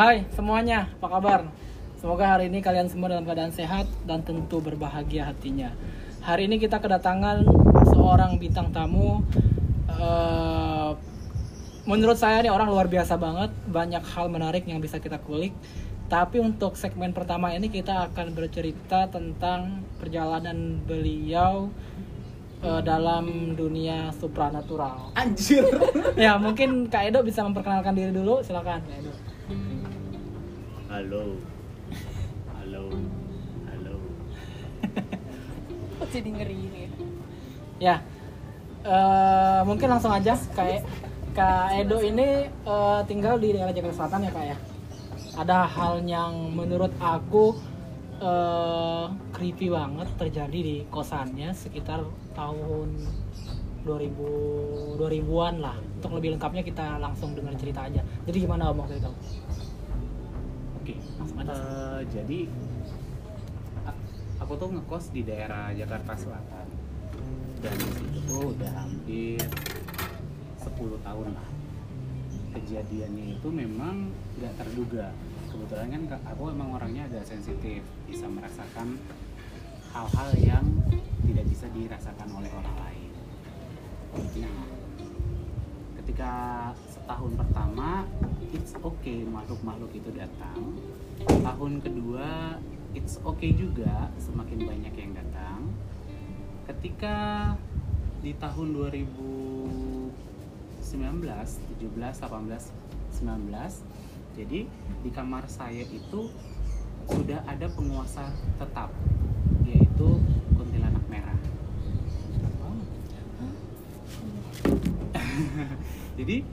Hai semuanya, apa kabar? Semoga hari ini kalian semua dalam keadaan sehat dan tentu berbahagia hatinya. Hari ini kita kedatangan seorang bintang tamu. Eh, menurut saya nih orang luar biasa banget, banyak hal menarik yang bisa kita kulik. Tapi untuk segmen pertama ini kita akan bercerita tentang perjalanan beliau eh, dalam dunia supranatural. Anjir. Ya mungkin Kak Edo bisa memperkenalkan diri dulu, silakan Kak Edo. Halo. Halo. Halo. Kok jadi ngeri ini? Ya, eh, mungkin langsung aja kayak Kak Edo ini eh, tinggal di daerah Jakarta Selatan ya kak ya. Ada hal yang menurut aku eh, creepy banget terjadi di kosannya sekitar tahun 2000 2000-an lah. Untuk lebih lengkapnya kita langsung dengar cerita aja. Jadi gimana Om waktu itu? Eh, jadi aku tuh ngekos di daerah Jakarta Selatan. Dan di situ tuh udah hampir 10 tahun lah. Kejadiannya itu memang nggak terduga. Kebetulan kan ka- aku emang orangnya agak sensitif, bisa merasakan hal-hal yang tidak bisa dirasakan oleh orang lain. Nah, ketika setahun pertama it's okay makhluk-makhluk itu datang. Tahun kedua it's okay juga semakin banyak yang datang. Ketika di tahun 2019 17 18 19 jadi di kamar saya itu sudah ada penguasa tetap yaitu kuntilanak merah. Jadi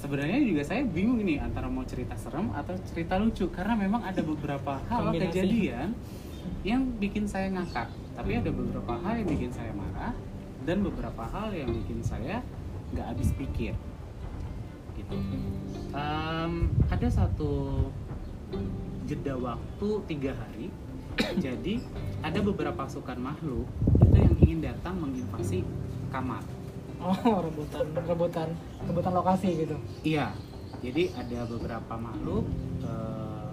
sebenarnya juga saya bingung ini antara mau cerita serem atau cerita lucu. Karena memang ada beberapa hal Kombinasi. kejadian yang bikin saya ngakak. Tapi ada beberapa hal yang bikin saya marah dan beberapa hal yang bikin saya nggak habis pikir. Gitu. Em, ada satu jeda waktu tiga hari. Jadi ada beberapa pasukan makhluk itu yang ingin datang menginvasi kamar Oh rebutan. Rebutan. Rebutan lokasi gitu. Iya, jadi ada beberapa makhluk eh,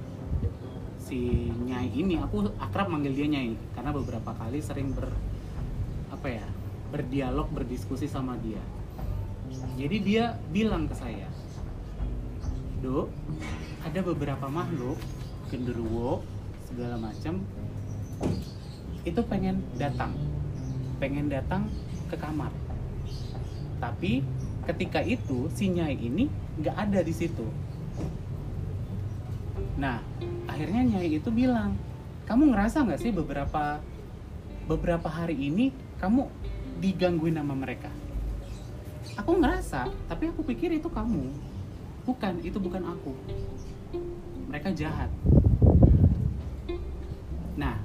si Nyai ini aku akrab manggil dia Nyai karena beberapa kali sering ber apa ya berdialog berdiskusi sama dia. Jadi dia bilang ke saya, Do, ada beberapa makhluk genderuwo segala macam itu pengen datang, pengen datang ke kamar tapi ketika itu si Nyai ini nggak ada di situ. Nah akhirnya Nyai itu bilang kamu ngerasa nggak sih beberapa beberapa hari ini kamu digangguin sama mereka? Aku ngerasa tapi aku pikir itu kamu. Bukan itu bukan aku. Mereka jahat. Nah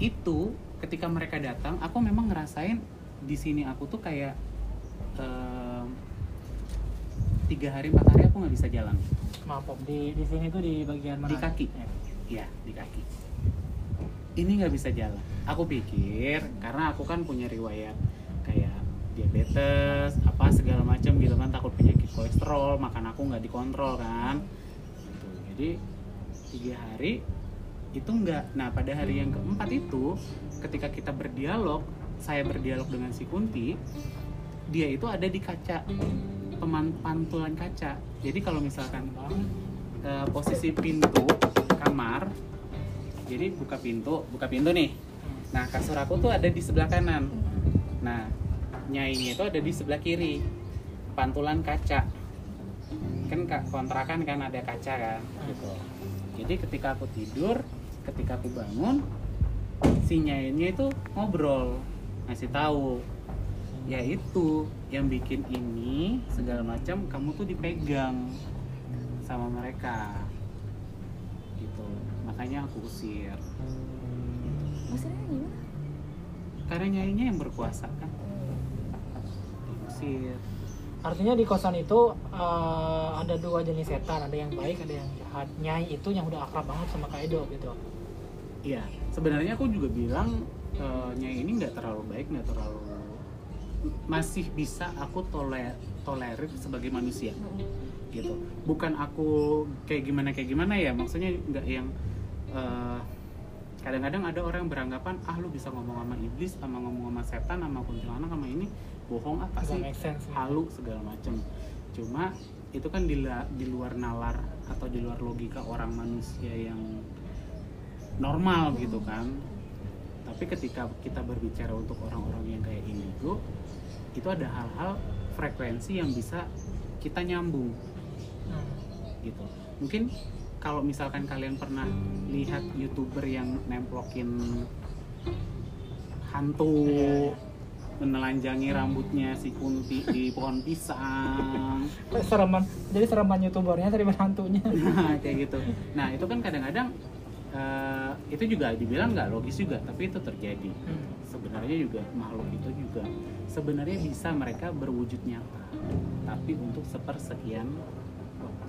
itu ketika mereka datang aku memang ngerasain di sini aku tuh kayak tiga hari empat hari aku nggak bisa jalan Maaf Om, di di sini tuh di bagian mana? Di kaki. Ya. ya di kaki ini nggak bisa jalan aku pikir karena aku kan punya riwayat kayak diabetes apa segala macam gitu kan takut penyakit kolesterol makan aku nggak dikontrol kan gitu. jadi tiga hari itu enggak nah pada hari yang keempat itu ketika kita berdialog saya berdialog dengan si Kunti dia itu ada di kaca peman- pantulan kaca. Jadi kalau misalkan eh, posisi pintu kamar jadi buka pintu buka pintu nih. Nah kasur aku tuh ada di sebelah kanan. Nah nyainya itu ada di sebelah kiri pantulan kaca. Kan ka- kontrakan kan ada kaca kan? Gitu. Jadi ketika aku tidur ketika aku bangun si nyainya itu ngobrol ngasih tahu ya itu yang bikin ini segala macam kamu tuh dipegang sama mereka. Gitu. Makanya aku usir. Maksudnya gimana? karena nyainya yang berkuasa kan? Diusir. Artinya di kosan itu eh, ada dua jenis setan, ada yang baik, ada yang jahat. Nyai itu yang udah akrab banget sama Kak Edo gitu. iya. Sebenarnya aku juga bilang eh, nyai ini nggak terlalu baik nggak terlalu masih bisa aku toler tolerir sebagai manusia. Gitu. Bukan aku kayak gimana kayak gimana ya maksudnya nggak yang eh, kadang-kadang ada orang yang beranggapan ah lu bisa ngomong sama iblis sama ngomong sama setan sama kuntilanak sama ini bohong apa Nggak sih. halu segala macem. Cuma itu kan di, di luar nalar atau di luar logika orang manusia yang normal gitu kan. Tapi ketika kita berbicara untuk orang-orang yang kayak indigo itu ada hal-hal frekuensi yang bisa kita nyambung. Hmm. gitu. Mungkin kalau misalkan kalian pernah lihat youtuber yang nemplokin hantu menelanjangi rambutnya si Kunti di pohon pisang. Sereman jadi sereman youtubernya daripada hantunya. Nah kayak gitu. Nah itu kan kadang-kadang eh, itu juga dibilang nggak logis juga tapi itu terjadi Hmm. sebenarnya juga makhluk itu juga sebenarnya bisa mereka berwujud nyata tapi untuk sepersekian waktu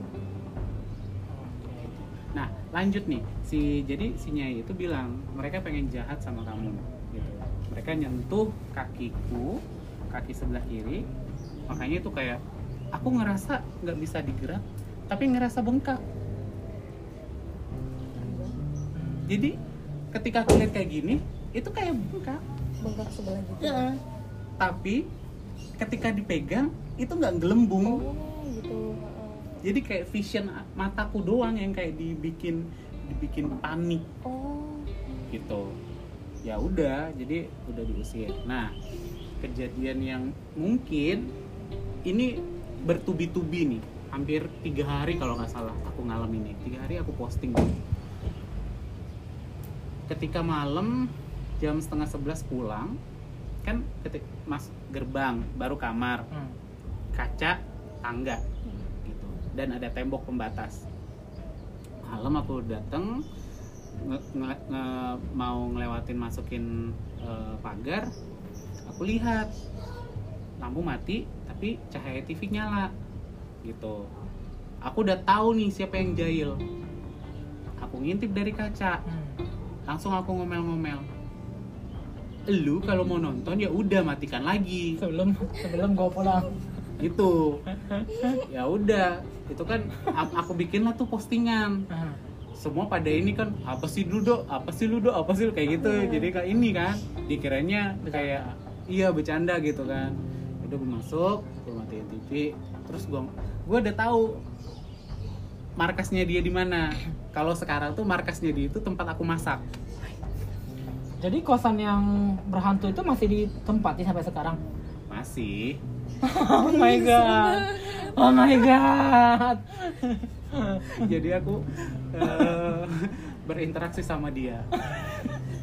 Nah, lanjut nih. Si jadi si Nyai itu bilang, mereka pengen jahat sama kamu gitu. Mereka nyentuh kakiku, kaki sebelah kiri. Makanya itu kayak aku ngerasa nggak bisa digerak, tapi ngerasa bengkak. Jadi ketika aku lihat kayak gini, itu kayak bengkak. bengkak sebelah gitu. Ya. Tapi ketika dipegang itu nggak gelembung. oh gitu. Jadi kayak vision mataku doang yang kayak dibikin dibikin panik. Oh. Gitu. Ya udah jadi udah diusir. Nah kejadian yang mungkin ini bertubi-tubi nih. Hampir tiga hari kalau nggak salah aku ngalamin ini. Tiga hari aku posting ketika malam jam setengah sebelas pulang kan ketik mas gerbang baru kamar. Hmm. kaca tangga gitu. Dan ada tembok pembatas. Malam aku dateng nge- nge- nge- mau ngelewatin masukin eh, pagar aku lihat lampu mati tapi cahaya TV nyala gitu. Aku udah tahu nih siapa yang jahil. Aku ngintip dari kaca. Hmm. Langsung aku ngomel-ngomel. Lu kalau mau nonton ya udah matikan lagi. Sebelum sebelum gue pulang. Gitu. Ya udah. Itu kan aku bikin lah tuh postingan. Semua pada ini kan apa sih lu dok? Apa sih lu dok? Apa sih kayak gitu. Jadi kayak ini kan dikiranya kayak iya bercanda gitu kan. Udah gue masuk gue matiin TV. Terus gue gue udah tahu markasnya dia di mana. Kalau sekarang tuh markasnya dia itu tempat aku masak. Jadi kosan yang berhantu itu masih ditempati sampai sekarang? Masih. Oh my god. oh my god. Jadi aku eh, berinteraksi sama dia.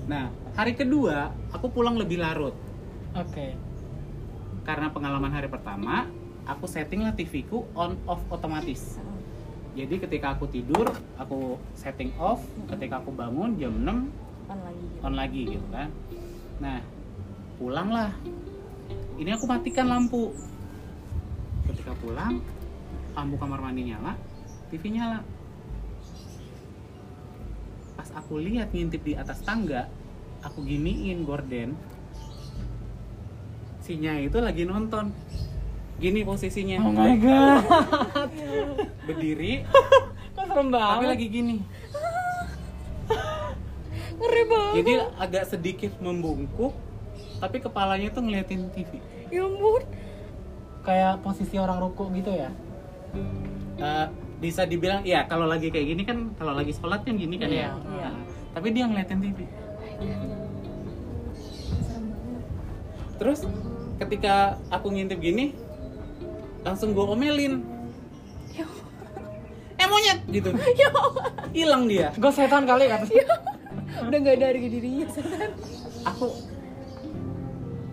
Nah hari kedua aku pulang lebih larut. Oke. Karena pengalaman hari pertama aku setting lah TV ku on off otomatis jadi ketika aku tidur aku setting off. Ketika aku bangun jam 6 kan lagi gitu. on lagi gitu kan. Nah pulanglah. Ini aku matikan lampu. Ketika pulang lampu kamar mandi nyala TV nyala. Pas aku lihat ngintip di atas tangga aku giniin gorden. Sinya itu lagi nonton gini posisinya. Oh my god. Berdiri. Kok serem tapi banget lagi gini. Ngeri banget. Jadi agak sedikit membungkuk tapi kepalanya tuh ngeliatin TV ya ampun. Kayak posisi orang ruku gitu ya? Eh, bisa dibilang ya kalau lagi kayak gini kan kalau lagi sholat kan gini kan Iya, ya? Iya. Nah, tapi dia ngeliatin TV terus ketika aku ngintip gini langsung gue omelin. Ya eh monyet gitu. Ya hilang dia. Gue setan kali kata udah nggak ada harga dirinya setan. Aku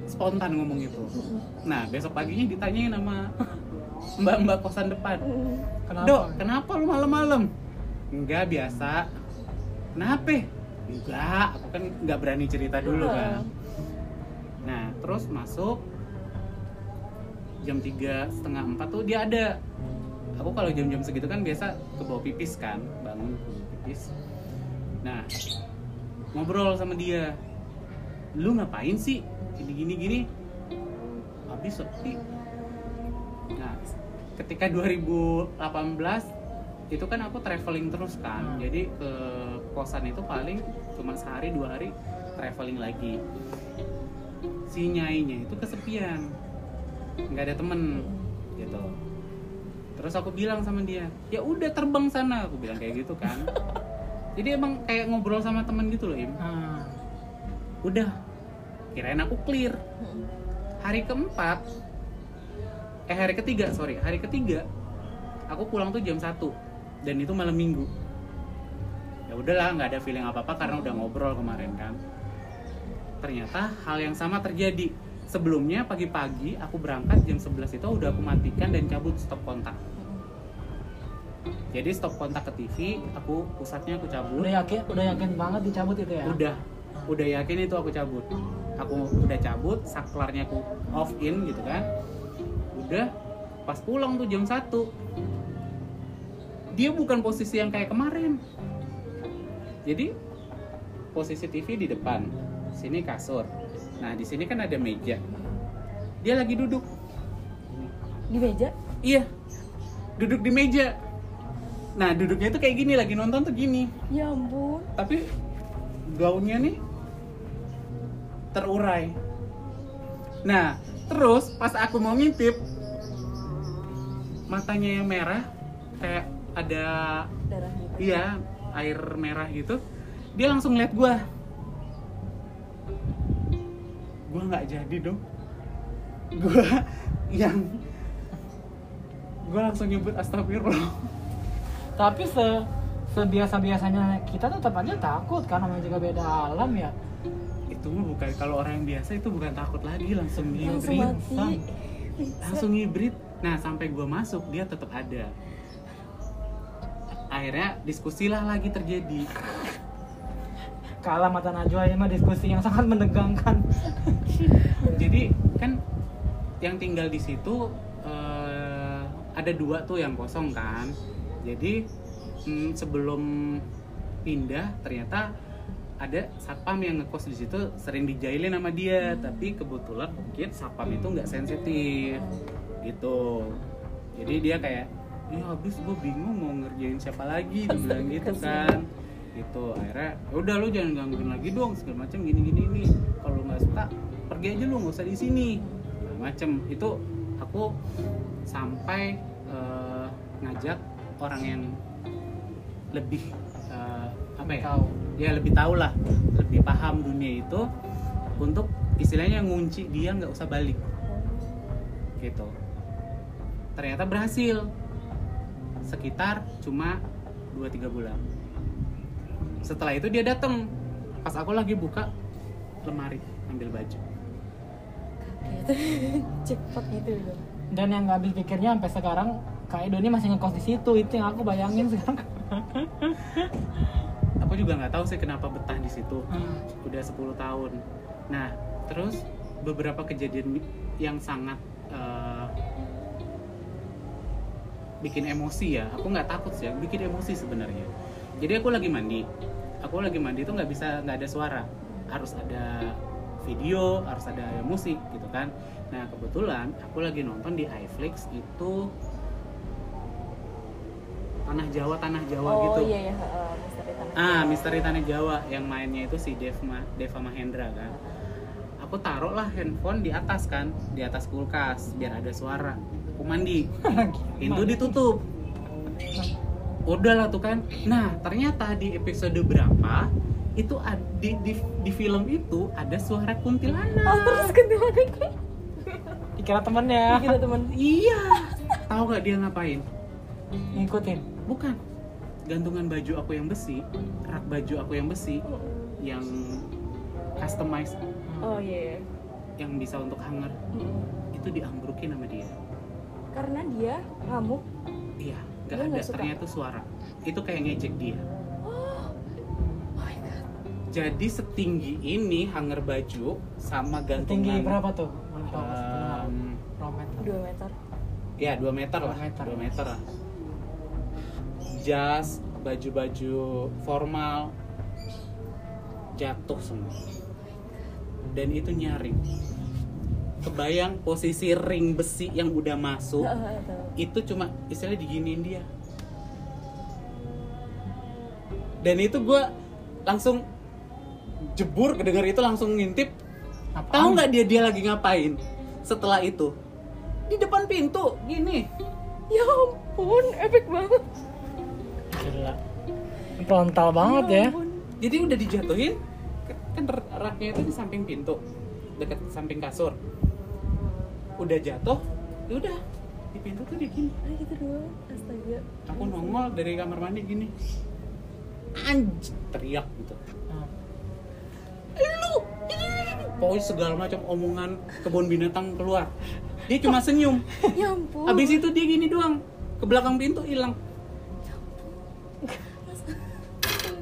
spontan ngomong itu. Nah besok paginya ditanyain sama mbak-mbak kosan depan. Kenapa? Dok, kenapa lu malam-malam? Enggak biasa. Kenapa? Enggak, aku kan nggak berani cerita dulu kan. Nah, terus masuk jam tiga setengah empat tuh dia ada. Aku kalau jam-jam segitu kan biasa ke bawah pipis kan, bangun ke bawah pipis. Nah, ngobrol sama dia. Lu ngapain sih? Gini gini gini. Habis sepi. Nah, ketika 2018 itu kan aku traveling terus kan Hmm. jadi ke kosan itu paling cuma sehari dua hari traveling lagi si nyainya itu kesepian nggak ada temen gitu. Terus aku bilang sama dia ya udah terbang sana. Aku bilang kayak gitu kan. Jadi emang kayak ngobrol sama temen gitu loh im. Ah. udah kirain aku clear. Hari keempat eh hari ketiga sorry hari ketiga aku pulang tuh jam 1 dan itu malam minggu. Ya udahlah nggak ada feeling apa apa karena udah ngobrol kemarin kan. Ternyata hal yang sama terjadi sebelumnya pagi-pagi aku berangkat jam 11 itu udah aku matikan dan cabut stop kontak. Jadi stop kontak ke TV aku pusatnya aku cabut. Udah yakin udah yakin banget dicabut itu ya? Udah udah yakin itu aku cabut. Aku udah cabut saklarnya aku off in gitu kan. Udah pas pulang tuh jam 1 dia bukan posisi yang kayak kemarin. Jadi posisi TV di depan sini kasur nah di sini kan ada meja dia lagi duduk Di meja? iya duduk di meja nah duduknya tuh kayak gini lagi nonton tuh gini Ya ampun. tapi gaunnya nih terurai. Nah, terus pas aku mau ngintip matanya yang merah kayak ada Darah gitu. iya air merah gitu. Dia langsung lihat gua. Gua nggak jadi dong. Gua yang gua langsung nyebut astagfirullah. tapi se sebiasa biasanya kita tetap aja takut karena namanya juga beda alam ya Itu mah bukan kalau orang yang biasa itu bukan takut lagi langsung Langsung hibrid. Sam. Bisa. langsung hibrid nah sampai gua masuk dia tetap ada akhirnya diskusilah lagi terjadi kalah mata Najwa ini mah diskusi yang sangat menegangkan jadi kan yang tinggal di situ eh, ada dua tuh yang kosong kan. Jadi mm, sebelum pindah ternyata ada satpam yang ngekos di situ sering dijailin sama dia. Tapi kebetulan mungkin satpam itu nggak sensitif gitu. Jadi dia kayak ya habis gue bingung mau ngerjain siapa lagi dia bilang gitu kan gitu. Akhirnya "Ya udah lu jangan gangguin lagi dong segala macam gini gini ini. Kalau nggak suka pergi aja lu nggak usah di sini. Macem. Itu aku sampai eh, ngajak orang yang lebih eh, apa ya? Tahu. Ya lebih tahu lah. Lebih paham dunia itu untuk istilahnya ngunci dia nggak usah balik. Gitu. Ternyata berhasil. Sekitar cuma 2-3 bulan setelah itu dia datang pas aku lagi buka lemari ambil baju. Gitu. Cepat gitu loh. dan yang nggak habis pikirnya sampai sekarang Kak Edo ini masih ngekos di situ. Itu yang aku bayangin sekarang. Aku juga nggak tahu sih kenapa betah di situ. Hmm. udah 10 tahun. Nah terus beberapa kejadian yang sangat eh, bikin emosi ya. Aku nggak takut sih. Bikin emosi sebenarnya jadi aku lagi mandi aku lagi mandi tuh nggak bisa nggak ada suara harus ada video harus ada musik gitu kan nah kebetulan aku lagi nonton di iFlix itu tanah Jawa tanah Jawa Oh gitu iya ya, heeh, misteri tanah. Ah, Jawa. Misteri Tanah Jawa yang mainnya itu si Deva, Deva Mahendra kan. Aku taruh lah handphone di atas kan, di atas kulkas biar ada suara. Aku mandi, pintu ditutup. Udah lah tuh kan. Nah, ternyata di episode berapa itu ad- di, di, di film itu ada suara Oh kuntilanak. terus kedua dikira temennya Gila teman. Iya. Tahu gak dia ngapain? ngikutin Bukan. Gantungan baju aku yang besi, rak baju aku yang besi yang customize Oh iya. iya. yang bisa untuk hanger Mm-mm. itu diambrukin sama dia Karena dia ngamuk. iya nggak Dia ada ternyata suara. Itu kayak ngejek dia. Oh my god. jadi setinggi ini hanger baju sama tinggi gantungan berapa tuh? Berapa meter? Dua meter. ya 2 meter lah. Dua meter. 2 meter lah. Jas baju-baju formal. Jatuh semua. Dan itu nyaring kebayang posisi ring besi yang udah masuk itu cuma istilahnya diginiin dia dan itu gue langsung jebur kedengar itu langsung ngintip Apaan? tahu nggak dia dia lagi ngapain setelah itu di depan pintu gini Ya ampun, epic banget. Gila. Frontal banget ya. ampun. jadi udah dijatuhin kan raknya itu di samping pintu dekat samping kasur udah jatuh ya udah di pintu tuh dia gini Ah gitu doang. Astaga. aku nongol dari kamar mandi gini anj teriak gitu Hmm. lu pokoknya segala macam omongan kebun binatang keluar dia cuma senyum Ya ampun. habis itu dia gini doang ke belakang pintu hilang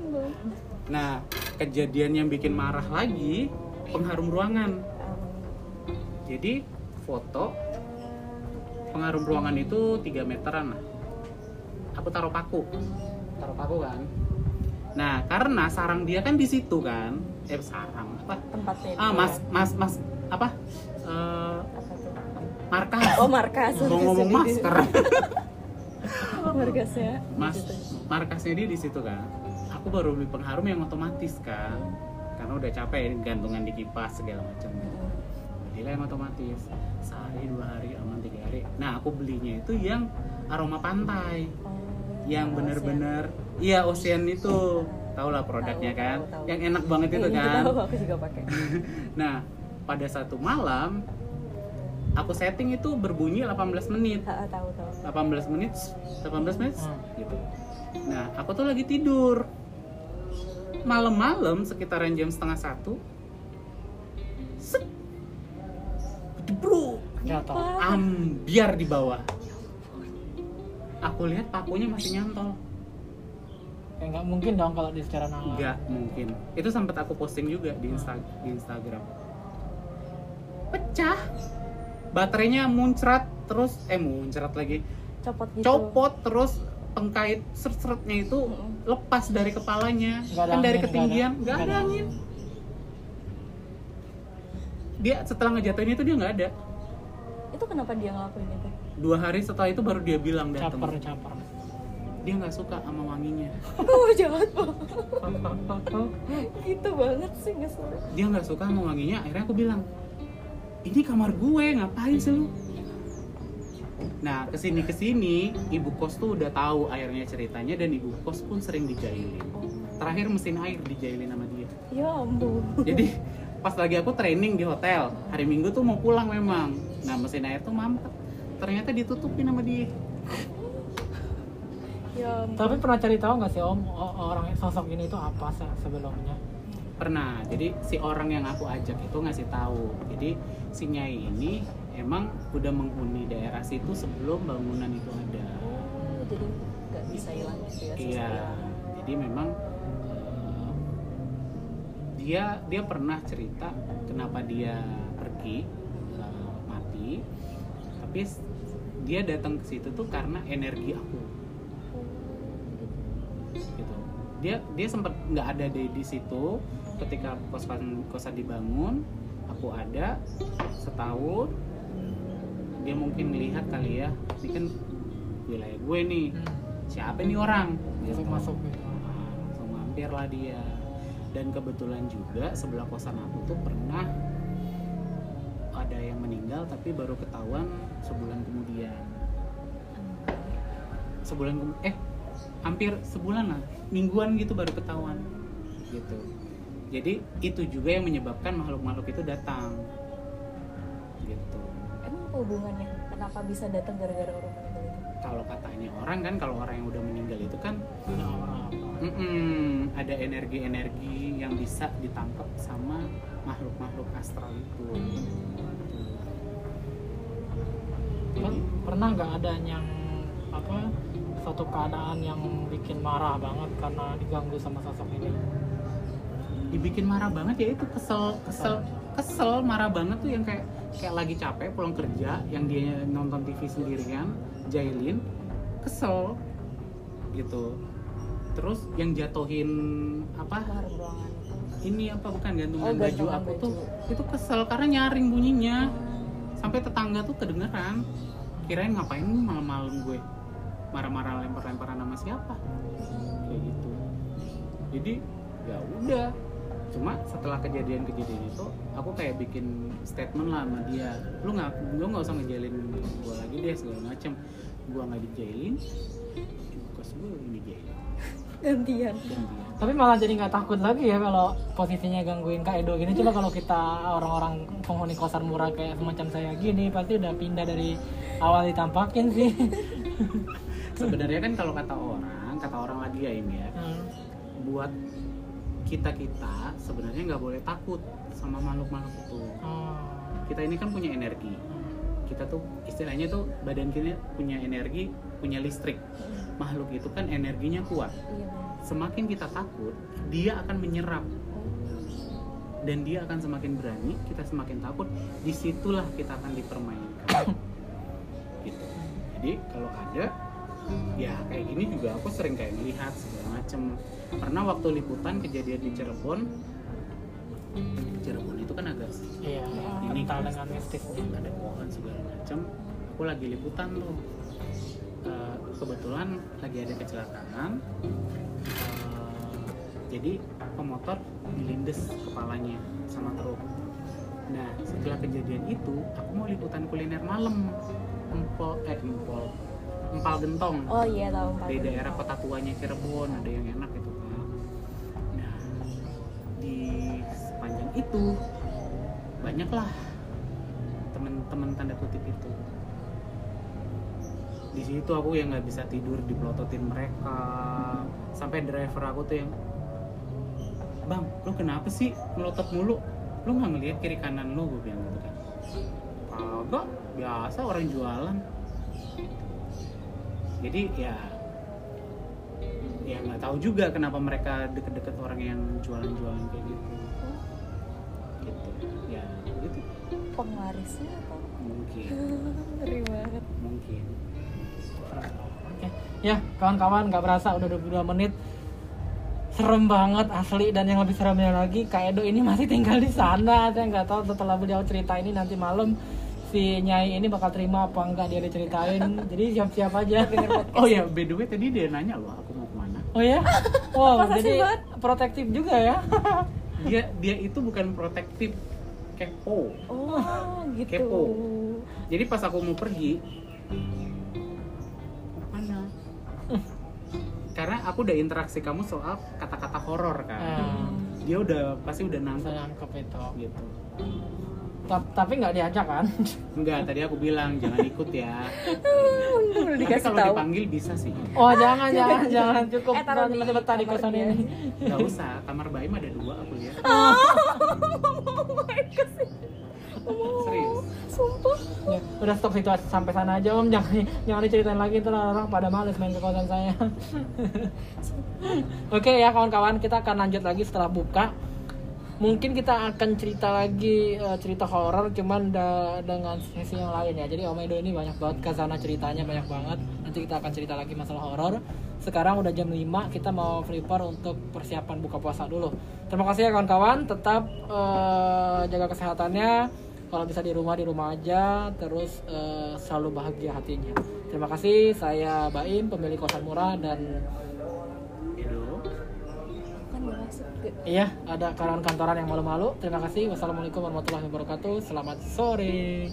banget. nah kejadian yang bikin marah lagi pengharum ruangan jadi foto pengharum ruangan itu 3 meteran lah. Aku taruh paku. Taruh paku kan. Nah karena sarang dia kan di situ kan. Eh sarang apa? Tempatnya ah mas mas mas apa? Tuh? markas. Oh markas. mau ngomong masker Markasnya. mas Gitu. markasnya dia di situ kan. Aku baru beli pengharum yang otomatis kan. Karena udah capek gantungan di kipas segala macam belilah yang otomatis. Sehari dua hari aman tiga hari. Nah aku belinya itu yang aroma pantai. Oh, yang bener-bener iya ocean itu. Tau lah produknya Tahu, kan? tahu, tahu. yang enak banget itu Iya, kan? tahu, aku juga pakai. nah pada satu malam aku setting itu berbunyi 18 menit. Ha, tahu tahu. 18 menit 18 menit Hmm. gitu. Nah aku tuh lagi tidur. Malam-malam sekitaran jam setengah satu bro Jatuh. ambiar di bawah. Aku lihat pakunya masih nyantol. Ya nggak mungkin dong kalau di secara nalar. nggak mungkin. Itu sempat aku posting juga di, Insta- di Instagram. Pecah. Baterainya muncrat terus eh muncrat lagi. Copot gitu. copot terus pengkait seret-seretnya itu lepas dari kepalanya. Nggak ada kan dari angin, ketinggian. nggak nggak ada- ada nggak ada angin. Dia setelah ngejatuhin itu dia nggak ada Itu kenapa dia ngelakuin itu? dua hari setelah itu baru dia bilang datang Caper caper. dia nggak suka sama wanginya Oh jahat banget. gitu banget sih nggak suka. dia nggak suka sama wanginya akhirnya aku bilang ini kamar gue ngapain sih lu nah ke sini ke sini ibu kos tuh udah tahu akhirnya ceritanya dan ibu kos pun sering dijailin terakhir mesin air dijailin sama dia Ya ampun. jadi pas lagi aku training di hotel hari minggu tuh mau pulang memang. Nah mesin air tuh mampet. Ternyata ditutupin sama dia. Ya. Tapi pernah cari tahu nggak sih om orang sosok ini itu apa se- sebelumnya? pernah. Jadi si orang yang aku ajak itu ngasih tahu. Jadi si nyai ini emang udah menghuni daerah situ sebelum bangunan itu ada. Oh, jadi nggak bisa hilang gitu ya. iya. jadi memang dia dia pernah cerita kenapa dia pergi eh, mati. Tapi dia datang ke situ tuh karena energi aku. Gitu. Dia dia sempat nggak ada di di situ. Ketika kosan kosan dibangun aku ada setahun. Dia mungkin melihat kali ya ini kan wilayah gue nih. Siapa nih orang? Masuk Gitu. masuk. Gitu. Nah, langsung mampir lah dia dan kebetulan juga sebelah kosan aku tuh pernah ada yang meninggal tapi baru ketahuan sebulan kemudian sebulan kem- eh hampir sebulan lah mingguan gitu baru ketahuan gitu jadi itu juga yang menyebabkan makhluk-makhluk itu datang gitu Emang apa hubungannya? Kenapa bisa datang gara-gara orang meninggal itu? kalau katanya orang kan kalau orang yang udah meninggal itu kan Apa? Mm-mm, ada energi-energi yang bisa ditangkap sama makhluk-makhluk astral itu. Kan Jadi, pernah nggak ada yang apa suatu keadaan yang bikin marah banget karena diganggu sama sosok ini? dibikin marah banget ya itu kesel, kesel, kesel, marah banget tuh yang kayak kayak lagi capek pulang kerja, yang dia nonton TV sendirian, jailin, kesel, gitu. Terus yang jatuhin apa? Ini apa? Bukan gantungan Oh, baju aku baju. tuh? itu kesel karena nyaring bunyinya. sampai tetangga tuh kedengeran. Kirain ngapain malam-malam gue? Marah-marah lempar-lemparan sama siapa? Kayak gitu. Jadi ya udah. Cuma setelah kejadian-kejadian itu aku kayak bikin statement lah sama dia. Lu nggak lu nggak usah ngejalin gue lagi deh segala macem. Gue nggak dijailin gantian Tapi malah jadi nggak takut lagi ya kalau posisinya gangguin Kak Edo gini. Coba kalau kita orang-orang penghuni kosan murah kayak semacam saya gini, pasti udah pindah dari awal ditampakin sih. sebenarnya kan kalau kata orang kata orang lagi ya ini ya Hmm. buat kita kita sebenarnya nggak boleh takut sama makhluk-makhluk itu Oh. kita ini kan punya energi kita tuh istilahnya tuh badan kita punya energi punya listrik. Makhluk itu kan energinya kuat. Iya semakin kita takut dia akan menyerap. Dan dia akan semakin berani kita semakin takut di situlah kita akan dipermainkan. Gitu. Jadi kalau ada ya kayak gini juga aku sering kayak melihat segala macem. Pernah waktu liputan kejadian di Cirebon Cirebon itu kan agak Iya. ini Kental kan. dengan mistis. ada pohon segala macam aku lagi liputan tuh kebetulan lagi ada kecelakaan Eh, jadi pemotor dilindes kepalanya sama truk. Nah setelah kejadian itu aku mau liputan kuliner malam empol eh empol empal gentong. Oh iya tahu di daerah kota tuanya Cirebon ada yang enak itu kan nah di sepanjang itu banyaklah teman-teman tanda kutip itu di situ aku yang nggak bisa tidur dipelototin mereka. Sampai driver aku tuh yang bang lu kenapa sih melotot mulu? Lu nggak ngeliat kiri kanan lu gue bilang gitu kan. Kagak biasa orang jualan. Jadi ya ya nggak tahu juga kenapa mereka deket-deket orang yang jualan-jualan kayak gitu. Gitu ya gitu. Penglarisnya atau mungkin. Ngeri banget. Mungkin Oke. Ya, kawan-kawan nggak berasa udah 22 menit. Serem banget asli dan yang lebih seremnya lagi Kak Edo ini masih tinggal di sana. Saya nggak tahu setelah beliau cerita ini nanti malam si Nyai ini bakal terima apa enggak dia diceritain. Jadi siap-siap aja. oh ya by the way tadi dia nanya loh aku mau ke mana Oh ya? Wow, jadi banget. protektif juga ya. dia dia itu bukan protektif kepo oh gitu Kepo. jadi pas aku mau pergi karena aku udah interaksi kamu soal kata-kata horor kan. Nah, dia udah pasti udah nangkep. Nangkep itu. gitu. Ta- Tapi nggak diajak kan? enggak tadi aku bilang jangan ikut ya. Udah tapi kalau tahu. dipanggil bisa sih. Oh jangan jangan jangan. Cukup Eh, taruh di masih betah di kamar kosan ini. nggak usah kamar baim ada dua aku lihat serius? sumpah? Ya, udah stop situasi sampai sana aja om. Jangan jangan diceritain lagi ntar orang pada males main ke kosan saya. Oke ya kawan-kawan kita akan lanjut lagi setelah buka. Mungkin kita akan cerita lagi eh, cerita horor cuman da- dengan sesi yang lain ya. Jadi om Edo ini banyak banget ke sana ceritanya banyak banget. Nanti kita akan cerita lagi masalah horor. Sekarang udah jam 5 kita mau prepare untuk persiapan buka puasa dulu. Terima kasih ya kawan-kawan. Tetap eh, jaga kesehatannya kalau bisa di rumah di rumah aja terus eh, selalu bahagia hatinya. Terima kasih saya Baim pemilik kosan murah dan kan gak masuk ke iya ada karyawan kantoran yang malu-malu. Terima kasih. Wassalamualaikum warahmatullahi wabarakatuh. Selamat sore